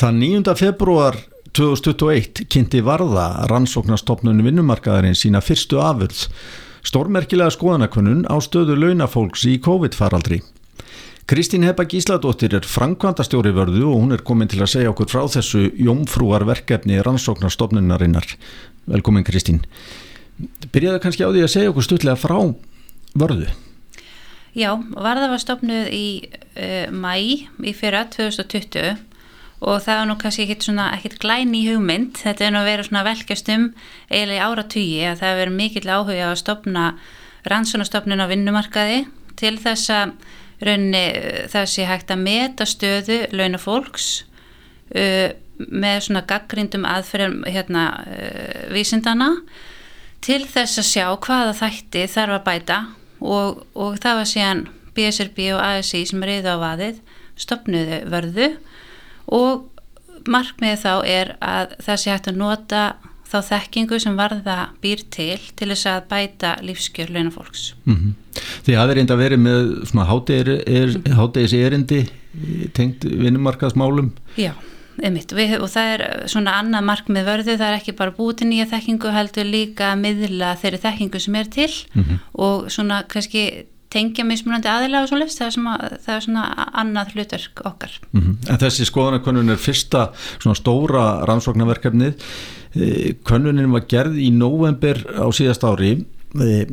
Það 9. februar 2021 kynnti varða rannsóknarstofnunum vinnumarkaðarinn sína fyrstu afurð, stórmerkilega skoðanakunnun á stöðu launafólks í COVID-faraldri. Kristín Heppa Gísladóttir er framkvæmdastjóri vörðu og hún er komin til að segja okkur frá þessu jómfrúar verkefni rannsóknarstofnunarinnar. Velkomin Kristín. Byrjaðu kannski á því að segja okkur stutlega frá vörðu. Já, varða var stofnuð í uh, mæ í fyrra 2020 og það var nú kannski ekkit svona ekkit glæni hugmynd, þetta er nú að vera velkjast um eiginlega ára tugi að það verður mikill áhuga að stopna rannsónastofnun á vinnumarkaði til þess að raunni það sé hægt að meta stöðu launafólks uh, með svona gaggrindum aðferðum hérna uh, vísindana til þess að sjá hvaða þætti þarf að bæta og, og það var síðan BSRB og ASI sem reyði á vaðið stopnuðu vörðu og markmiðið þá er að það sé hægt að nota þá þekkingu sem varða býr til til þess að bæta lífskjör launafólks. Mm -hmm. Því að það er einnig að veri með svona háttegis er, erindi tengt vinnumarkaðsmálum? Já, einmitt Við, og það er svona annað markmið vörðu, það er ekki bara búið til nýja þekkingu heldur líka að miðla þeirri þekkingu sem er til mm -hmm. og svona kannski tengja mismunandi aðilega og svo list það, það er svona annað hlutverk okkar mm -hmm. En þessi skoðanakönnun er fyrsta svona stóra rannsóknarverkefnið e, könnunin var gerð í november á síðast ári e,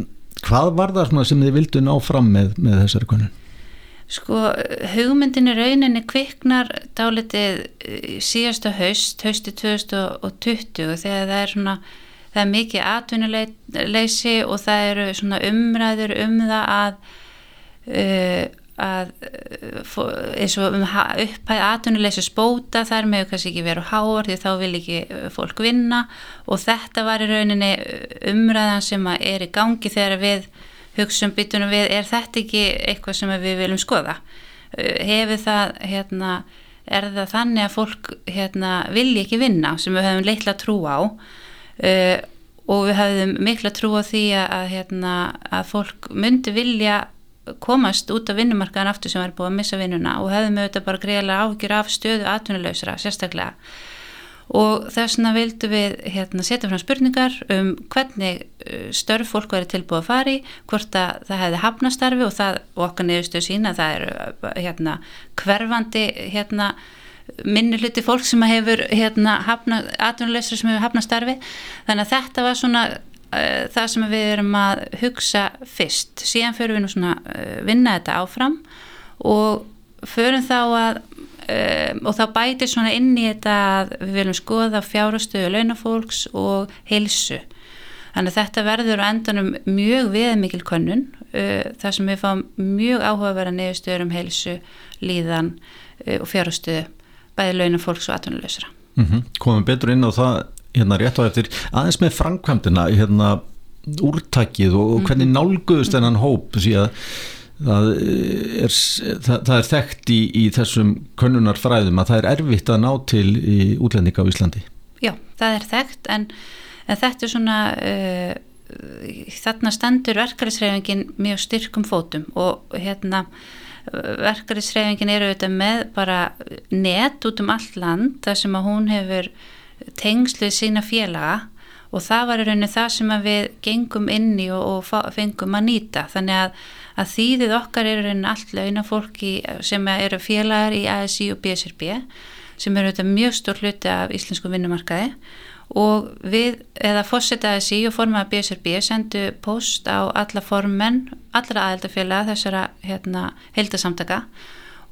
hvað var það sem þið vildu ná fram með, með þessari könnun? Sko hugmyndin í rauninni kviknar dálitið e, síðasta haust, hausti 2020 þegar það er svona það er mikið atvinnuleysi og það eru svona umræður um það að uh, að uh, eins og um upphæð atvinnuleysi spóta þar meðu kannski ekki veru háar því þá vil ekki uh, fólk vinna. Og þetta var í rauninni umræðan sem er í gangi þegar við hugsun byttunum við er þetta ekki eitthvað sem við viljum skoða? Hefur það hérna er það þannig að fólk hérna vilji ekki vinna sem við höfum leitla trú á uh, og við hafðum mikla trú á því að, hérna, að fólk myndi vilja komast út af vinnumarkaðan aftur sem er búið að missa vinnuna og hefðum auðvitað bara greiðlega áhyggjur af stöðu atvinnulegsra sérstaklega. Og þess vegna vildum við hérna, setja fram spurningar um hvernig uh, störf fólk verið tilbúið að fari hvort að það hefði hafnastarfi og það og okkar niðurstöðu sína það er uh, hérna, hverfandi hérna minni hluti fólk sem hefur hérna, atvinnulegsra sem hefur hafnað starfi. Þannig að þetta var svona uh, það sem við erum að hugsa fyrst, síðan förum við nú svona uh, vinna þetta áfram og förum þá að uh, og þá bætir svona inn í þetta að við viljum skoða fjárhastöðu launafólks og heilsu. Þannig að þetta verður á endanum mjög viðmikil könnun þar sem við fáum mjög áhugaverða nefnstöður um heilsu, líðan og fjárhastöðu bæði launum fólks og atvinnuleysra. Mm -hmm. Komum betur inn á það hérna rétt á eftir aðeins með framkvæmdina hérna úrtakið og, hvernig mhm. nálguðust þennan hóp síðan það er, það, það er þekkt í, í þessum könnunarfræðum að það er erfitt að ná til í útlendinga á Íslandi. Já, það er þekkt en, en þetta er svona uh, þarna stendur verkefælisreifingin mjög styrkum fótum og hérna verkarisreifingin eru auðvitað með bara net út um allt land þar sem að hún hefur tengslið sína félaga og það var í rauninni það sem við gengum inn í og, og fengum að nýta. Þannig að, að þýðið okkar eru rauninni allt launa fólki sem eru félagar í ASI og BSRB sem eru auðvitað mjög stór hluti af íslensku vinnumarkaði og við, eða fórsetaði sí og formaði BSRB sendu post á alla formenn, allra aðeldafélag þessara hérna, heldasamtaka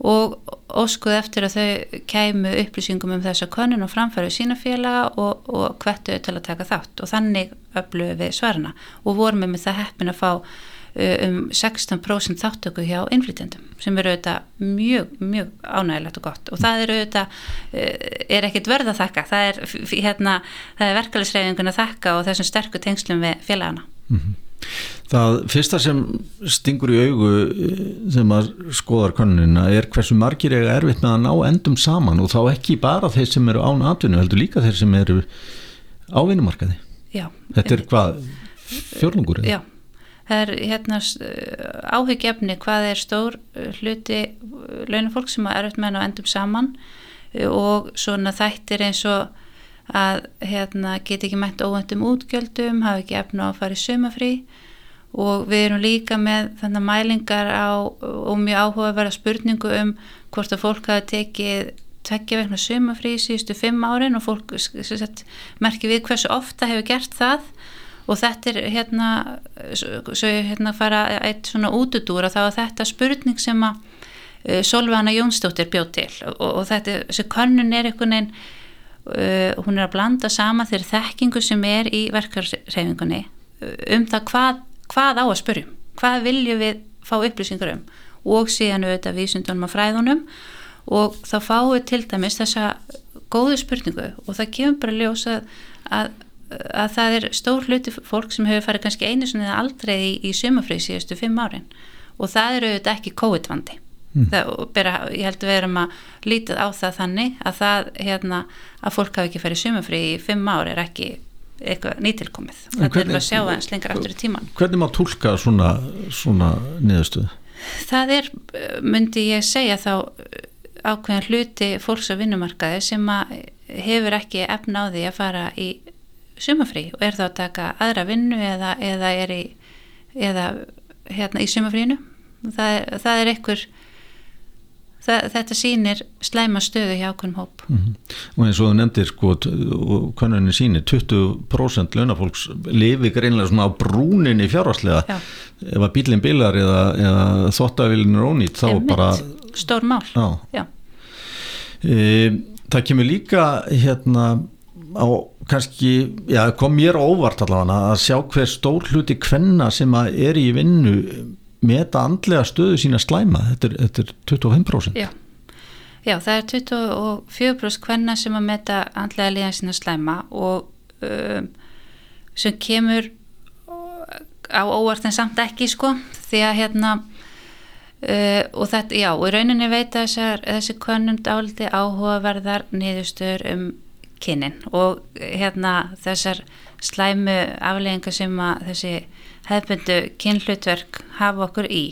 og óskuði eftir að þau kæmu upplýsingum um þessa konun og framfæru sína félaga og, og hvettu til að taka þátt. Og þannig öfluðu við svarna og vorum við með það heppin að fá um 16% þáttöku hjá innflytjandum sem eru auðvitað mjög, mjög ánægilegt og gott. Og það eru auðvitað uh, er ekkit verð að þakka. Það er, hérna, er verkefælisreifingun að þakka og þessum sterku tengslum við félagana. Mm -hmm. Það fyrsta sem stingur í augu uh, sem að skoðar konunina er hversu margir eiga erfitt með að ná endum saman og þá ekki bara þeir sem eru án atvinnu heldur líka þeir sem eru á vinnumarkaði. Já, Þetta er hvað? Fjörlungur? Já það er hérna áhyggjefni hvað er stór uh, hluti uh, launafólk sem er eftir með henn á endum saman og svona þættir eins og að hérna, geti ekki mætt óvendum útgjöldum, hafi ekki efna á að fara í sumafrí og við erum líka með þannig mælingar á og mjög áhuga að vera spurningu um hvort að fólk hafi tekið tveggja vegna sumafrí síðustu fimm árin og fólk sett, merki við hversu ofta hefur gert það og þetta er hérna svo ég hérna fara eitt svona útudúr og þá er þetta spurning sem að uh, Solveigana Jónsdóttir bjóð til. Og, og þetta, þessi könnun er einhvern veginn uh, hún er að blanda sama þeirri þekkingu sem er í verkarreifingunni um það hvað hvað á að spyrjum, hvað viljum við fá upplýsingar um. Og síðan auðvitað vísundunum á fræðunum. Og þá fáum við til dæmis þessa góðu spurningu og það kemur bara ljósa að, að það er stór hluti fólk sem hefur farið kannski einu svona aldrei í, í sumafrið síðustu fimm árin og það eru auðvitað ekki COVID-vandi mm. það, ég held að við erum að lítið á það þannig að það hérna, að fólk hafi ekki farið sumafrið í fimm ári er ekki eitthvað nýtilkomið þetta er að sjá aðeins lengur aftur í tíman Hvernig má tólka svona, svona niðurstöðu? Það er, myndi ég segja þá ákveðan hluti fólks á vinnumarkaði sem hefur ekki efna á því að fara í sumafrí og er þá að taka aðra vinnu eða, eða er í eða hérna í sumafrínu það, það er einhver það, þetta sýnir slæma stöðu hjá okkur um hóp mm -hmm. og eins og þú nefndir sko konunin sýnir 20% launafólks lifi greinlega svona á brúninni fjárháslega ef að bílinn bilar eða, eða þóttavillin er ónýtt þá Einmitt. bara stór mál Já. Já. E, það kemur líka hérna á kannski, já kom mér óvart allavega að sjá hver stór hluti kvenna sem að er í vinnu meta andlega stöðu sína slæma þetta er, þetta er 25% Já. Já, það er 24% hvenna sem að meta andlega líðan sína slæma og um, sem kemur á óvart en samt ekki sko því að hérna uh, og þetta, já, og rauninni veit þessar, þessi konum dáliti áhugaverðar niðurstöður um kynnin og hérna þessar slæmu aflegginga sem að þessi hefbundu kynhlutverk hafa okkur í.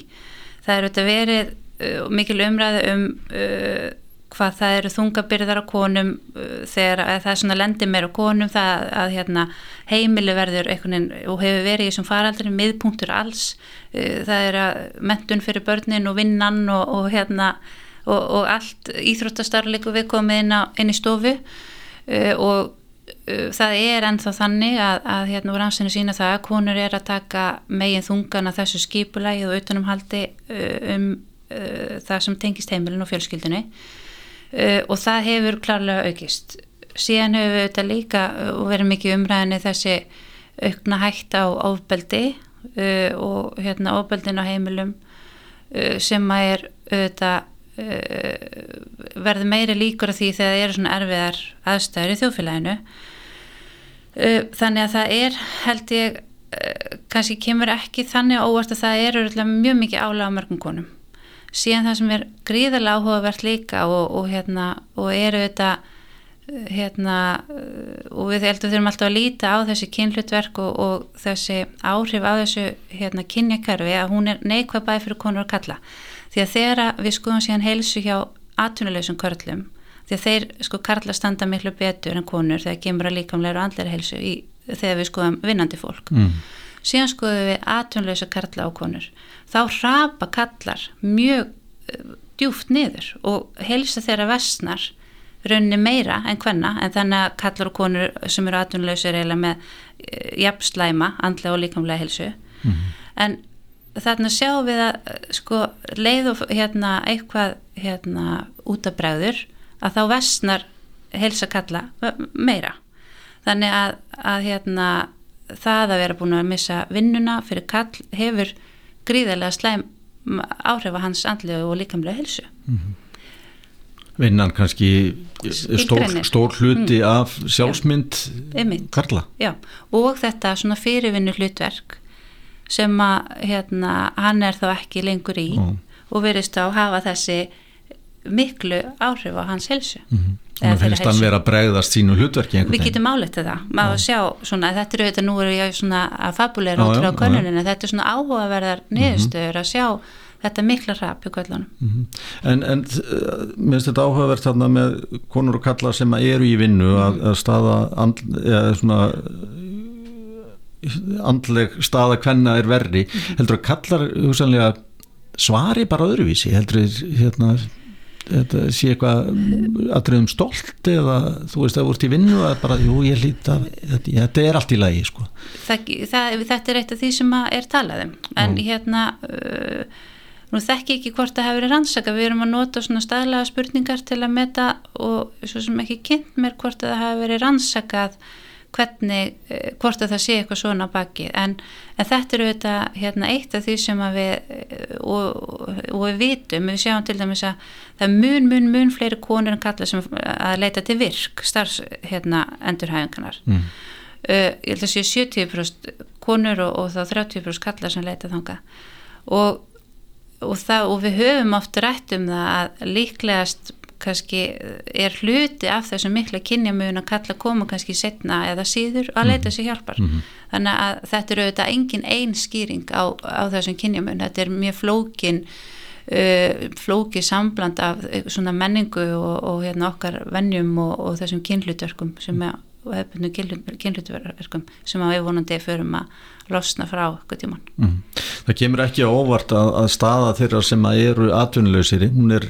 Það eru þetta verið uh, mikil umræði um uh, hvað það eru þungabyrðar á konum uh, þegar það er svona lendir meira á konum það að hérna, heimili verður einhvern veginn og hefur verið í þessum faraldri miðpunktur alls. Uh, það er að mentun fyrir börnin og vinnan og, og hérna og, og allt íþróttastarleiku við komið inn, á, inn í stofu og Uh, það er ennþá þannig að, að hérna úr ansinu sína það að konur er að taka megin þungan að þessu skipulægi og utanumhaldi uh, um uh, það sem tengist heimilin og fjölskyldunni. Uh, og það hefur klárlega aukist. Síðan hefur við þetta líka og verið mikið umræðinni þessi aukna hægt á ofbeldi uh, og hérna ofbeldin á heimilum sem að er auðvitað Eh, verður meiri líkur af því þegar það eru svona erfiðar aðstæður í þjóðfélaginu. Eh, þannig að það er held ég eh, kannski kemur ekki þannig óvart að það eru mjög mikið álega á mörgum konum. Síðan það sem er gríðarlega áhugavert líka og, og, hérna, og eru þetta hérna og við heldur þurfum alltaf að líta á þessi kynlutverk og, og þessi áhrif á þessu hérna, kynjakarfi að hún er neikvæð bæð fyrir konur að kalla því að þegar við skoðum síðan heilsu hjá atvinnuleysum körlum því að þeir sko karla standa miklu betur en konur þegar gemur að líkamlega og andlega heilsu í, þegar við skoðum vinnandi fólk mm. síðan skoðum við atvinnuleysa karla og konur þá rapa kallar mjög uh, djúft niður og heilsa þeirra vestnar raunni meira en hvenna en þannig að kallar og konur sem eru atvinnuleysur eiginlega með uh, jafnslæma andlega og líkamlega heilsu mm. en þarna sjáum við að sko leið og hérna eitthvað hérna út af bræður að þá vestnar heilsa kalla meira. Þannig að, að hérna það að vera búin að missa vinnuna fyrir kall hefur gríðarlega slæm áhrif að hans andlega og líkamlega heilsu. Mm -hmm. Vinnan kannski stór, stór hluti mm. af sjálfsmynd Karla. Já, og þetta svona fyrirvinnu hlutverk sem að hérna, hann er þá ekki lengur í mm. og verist á að hafa þessi miklu áhrif á hans helsu mm -hmm. það finnst hann vera að bregðast sínu hlutverki við getum áletta það maður sjá svona, þetta eru þetta nú er ég svona að fabulera út frá konuninu þetta er svona áhugaverðar mhm. niðurstöður að sjá þetta mikla rap í kvöldunum. Mm -hmm. En, en mér finnst þetta áhugavert þarna með konur og kalla sem eru í vinnu mm -hmm. að, að staða and, eða svona andleg staða hvenna er verri. -hmm. Heldur að kallar hugsanlega svari bara öðruvísi? Heldur að hérna þetta sé eitthvað aðröðum stolt eða þú veist að þú ert í vinnu að bara, jú ég hlýta þetta er allt í lagi sko það, það, þetta er eitt af því sem er talaðum en Jú. hérna uh, nú þekki ekki hvort það hefur verið rannsaka við erum að nota svona staðlega spurningar til að meta og svo sem ekki kynnt mér hvort það hefur verið rannsakað hvernig, eh, hvort að það sé eitthvað svona baki en, en þetta eru þetta hérna, eitt af því sem við eh, og, og við vitum við sjáum til dæmis að það er mun, mun, mun fleiri konur en kalla sem að leita til virk starfs hérna, endurhæfinganar mm. uh, ég held að sé 70% konur og, og þá 30% kalla sem leita þanga og, og, það, og við höfum oft rætt um það að líklegast kannski er hluti af þessu mikla kynjamögun að kalla koma kannski setna eða síður að leita sér hjálpar. Mm -hmm. þannig að þetta eru auðvitað engin einn skýring á, á þessum kynjamögun þetta er mjög flókin uh, flóki sambland af uh, svona menningu og, og hérna okkar vennjum og, og þessum kynlutverkum sem er og hefðbundu kynlutverkum sem að við vonandi förum að losna frá okkur tíman mm. Það kemur ekki óvart að, að staða þeirra sem að eru atvinnulegsir, hún er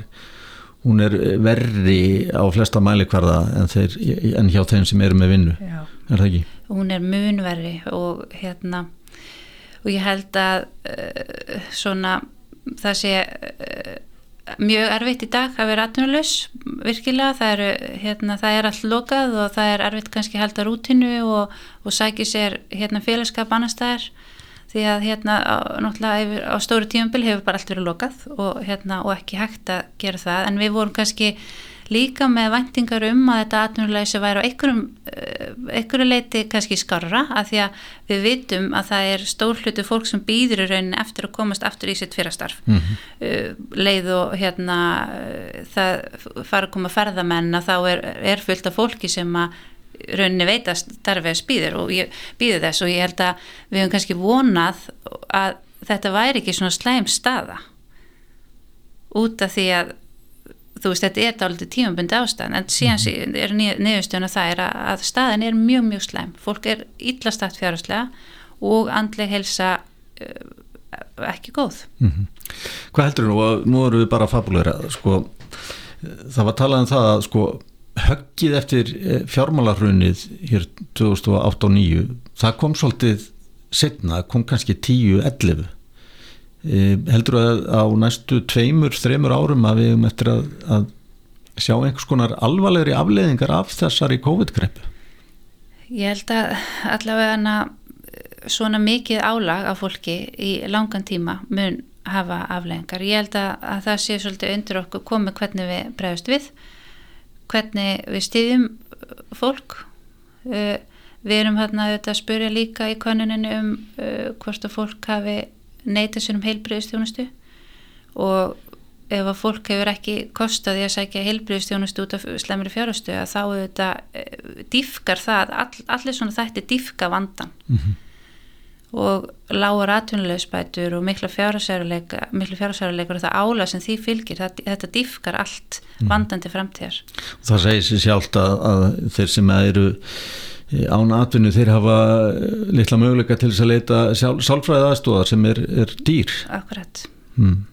hún er verri á flesta mælikvarða en, þeir, en hjá þeim sem eru með vinnu Já. er það ekki? Hún er munverri og hérna og ég held að uh, svona það sé uh, mjög erfitt í dag að vera atvinnulegs virkilega, það er, hérna, það er allt lokað og það er erfitt kannski að halda rútinu og, og sækja sér hérna, félagskap annar staðar því að hérna á, náttúrulega á stóru tíumbil hefur bara allt verið lokað og, hérna, og ekki hægt að gera það en við vorum kannski líka með væntingar um að þetta atvinnuleysi væri á eh, einhverju leiti kannski skarra að því að við vitum að það er stór hlutu fólk sem býður í rauninni eftir að komast aftur í sitt fyrrastarf mm -hmm. leið og hérna eh, það fara að koma ferðamenn að þá er, er fullt af fólki sem að rauninni veitast starfið spýður og ég býði þess og ég held að við hefum kannski vonað að þetta væri ekki svona slæm staða. Út af því að þú veist þetta er dálítið tímabundi ástæðan en síðan mm. er niðurstöðun að það er að staðin er mjög mjög slæm. Fólk er íllastagt fjárhastlega og andleg helsa uh, ekki góð. Mm -hmm. Hvað heldur þú og nú erum við bara fabulegra sko, það var talað um það að sko höggið eftir eh, fjármálarrunnið hér 2008 og 2009 það kom svolítið setna, kom kannski 10-11 e, heldur að á næstu tveimur, þreimur árum að við hefum eftir að, að sjá einhvers konar alvarlegri afleðingar af þessari COVID-greppu Ég held að allavega svona mikið álag af fólki í langan tíma mun hafa afleðingar. Ég held að, að það sé svolítið undir okkur komið hvernig við bregðust við hvernig við stýðjum fólk. Uh, við erum hérna að spyrja líka í konuninu um uh, hvort að fólk hafi neytað sér um heilbriðstjónustu og ef að fólk hefur ekki kostaði að sækja heilbriðstjónustu út af slemri fjárhastu þá þetta uh, diffkar það all, allir svona þætti diffka vandan mm -hmm og lágar atvinnulegsbætur og mikla fjárhásæruleikar og það ála sem því fylgir, það, þetta diffkar allt mm. vandandi framtíðar. Það segir sér sjálft að, að þeir sem eru án atvinnu þeir hafa litla möguleika til þess að leita sálfræði aðstóðar sem er, er dýr. Akkurat. Mm.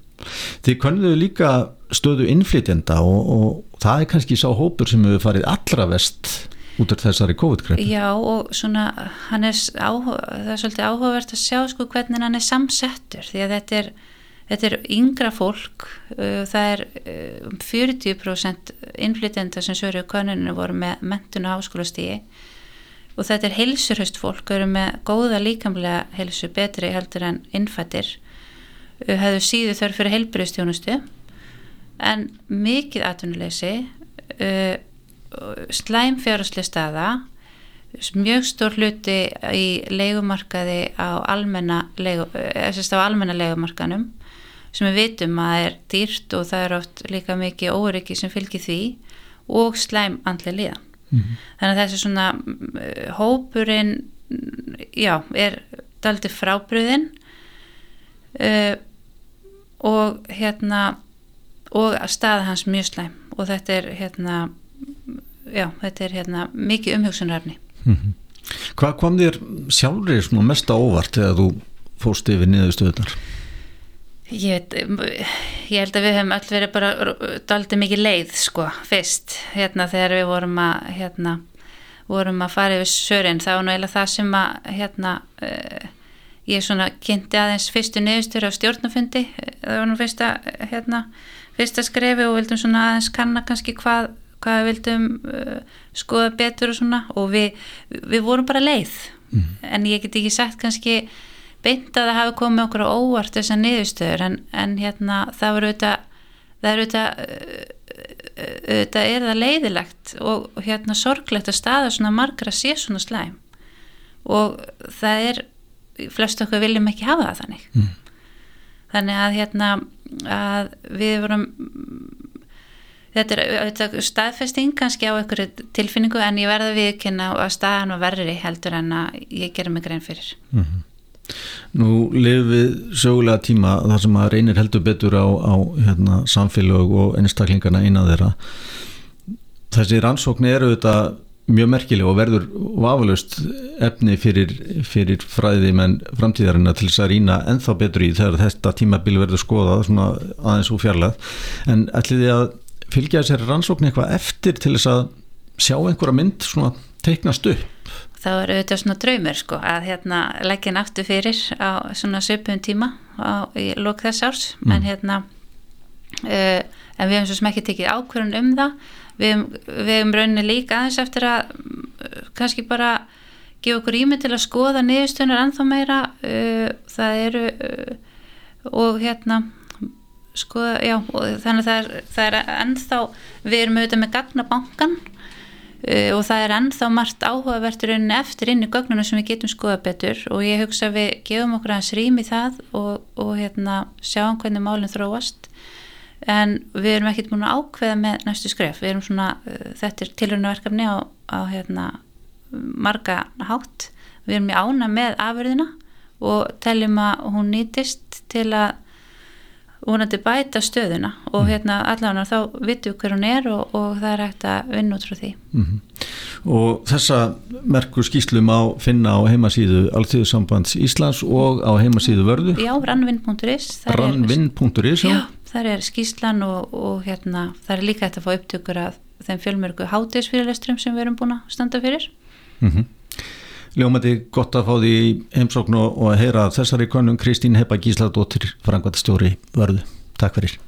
Þið konniðu líka stöðu innflytjenda og, og það er kannski sá hópur sem hefur farið allra vest út af þessari COVID-grepp Já og svona er áhuga, það er svolítið áhugavert að sjá sko hvernig hann er samsettur því að þetta er, þetta er yngra fólk uh, það er um 40% innflytenda sem sögur í konuninu voru með mentun og háskólastígi. Og þetta er heilsurhaust fólk, eru með góða líkamlega heilsu, betri heldur en innfættir hefur síðu þörf fyrir heilbriðstjónustu en mikið atvinnuleysi uh, slæm fjárháslega staða mjög stór hluti í leikumarkaði á almenna leigu, eh, á almenna leikumarkanum sem við vitum að er dýrt og það er oft líka mikið óryggi sem fylgir því og slæm andlega líðan mm -hmm. þannig að þessi svona eh, hópurinn já, er daldi frábriðin uh, og hérna og staða hans mjög slæm og þetta er hérna já, þetta er hérna mikið umhugsunarefni Mm -hmm. Hvað kom þér sjálfur svona mest á óvart þegar þú fóst yfir niðurstöðunar? Ég, ég held að við hefum öll verið bara daldi mikið leið sko fyrst hérna þegar við vorum að hérna vorum að fara yfir sörinn þá var nú eiginlega það sem að hérna uh, ég svona kynnti aðeins fyrstu niðurstöður á stjórnafundi það var nú fyrsta hérna fyrsta skrefi og vildum svona aðeins kanna kannski hvað hvað við vildum uh, skoða betur og svona og við, við vorum bara leið mm. en ég get ekki sagt kannski beint að það hafi komið okkur á óvart þessar niðurstöður en, en hérna það voru auðvitað það eru auðvitað auðvitað er það leiðilegt og hérna sorglegt að staða svona margra sé svona slæm og það er flest okkur viljum ekki hafa það þannig mm. þannig að hérna að við vorum þetta er auðvitað staðfesting kannski á einhverju tilfinningu en ég verða viðkynna að staðan var verri heldur en að ég gerum mig grein fyrir. Mm -hmm. Nú lifum við sögulega tíma þar sem að reynir heldur betur á, á hérna, samfélag og einstaklingarna eina þeirra. Þessi rannsókn eru auðvitað mjög merkileg og verður vafalust efni fyrir, fyrir fræði menn framtíðarinn til þess að rýna ennþá betur í þegar þetta tímabil verður skoðað svona aðeins úr fjarlæð en ætliði að fylgja þessari rannsókn eitthvað eftir til þess að sjá einhverja mynd svona teiknast upp? Þá er auðvitað svona draumur sko að hérna leggja náttu fyrir á svona söpum tíma á, í lók þess árs. Mm. en hérna uh, en við hefum svo sem ekki tekið ákvörðun um það. Við hefum, hefum rauninni líka aðeins eftir að uh, kannski bara gefa okkur ímynd til að skoða niðurstöðunar ennþá meira. Uh, það eru og hérna sko, já, þannig að það er, það er ennþá, við erum auðvitað með gagnabankan uh, og það er ennþá margt áhugavertur eftir inn í gögnunum sem við getum skoða betur og ég hugsa að við gefum okkur aðeins rým í það og, og hérna, sjáum hvernig málinn þróast. En við erum ekkert búin að ákveða með næstu skref, við erum svona uh, þetta er tilhörnaverkefni á, á hérna, marga hátt. Við erum í ána með afurðina og teljum að hún nýtist til að vonandi bæta stöðuna og mm. hérna allavega þá við hver hún er og, og það er hægt að vinna út frá því. Mm -hmm. Og þessa merkur skýslum á finna á heimasíðu Alþjóðsambands Íslands og á heimasíðu vörðu. Já, rannvinn.is Rannvinn.is Já, þar er skýslan og, og hérna það er líka hægt að fá upptökur af þeim fjölmörgu hátisfyrirlestrum sem við erum búin að standa fyrir. Mm Ljómandi gott að fá því heimsókn og að heyra þessari konung Kristín Heppa Gísladóttir frangvæntastjóri vörðu. Takk fyrir.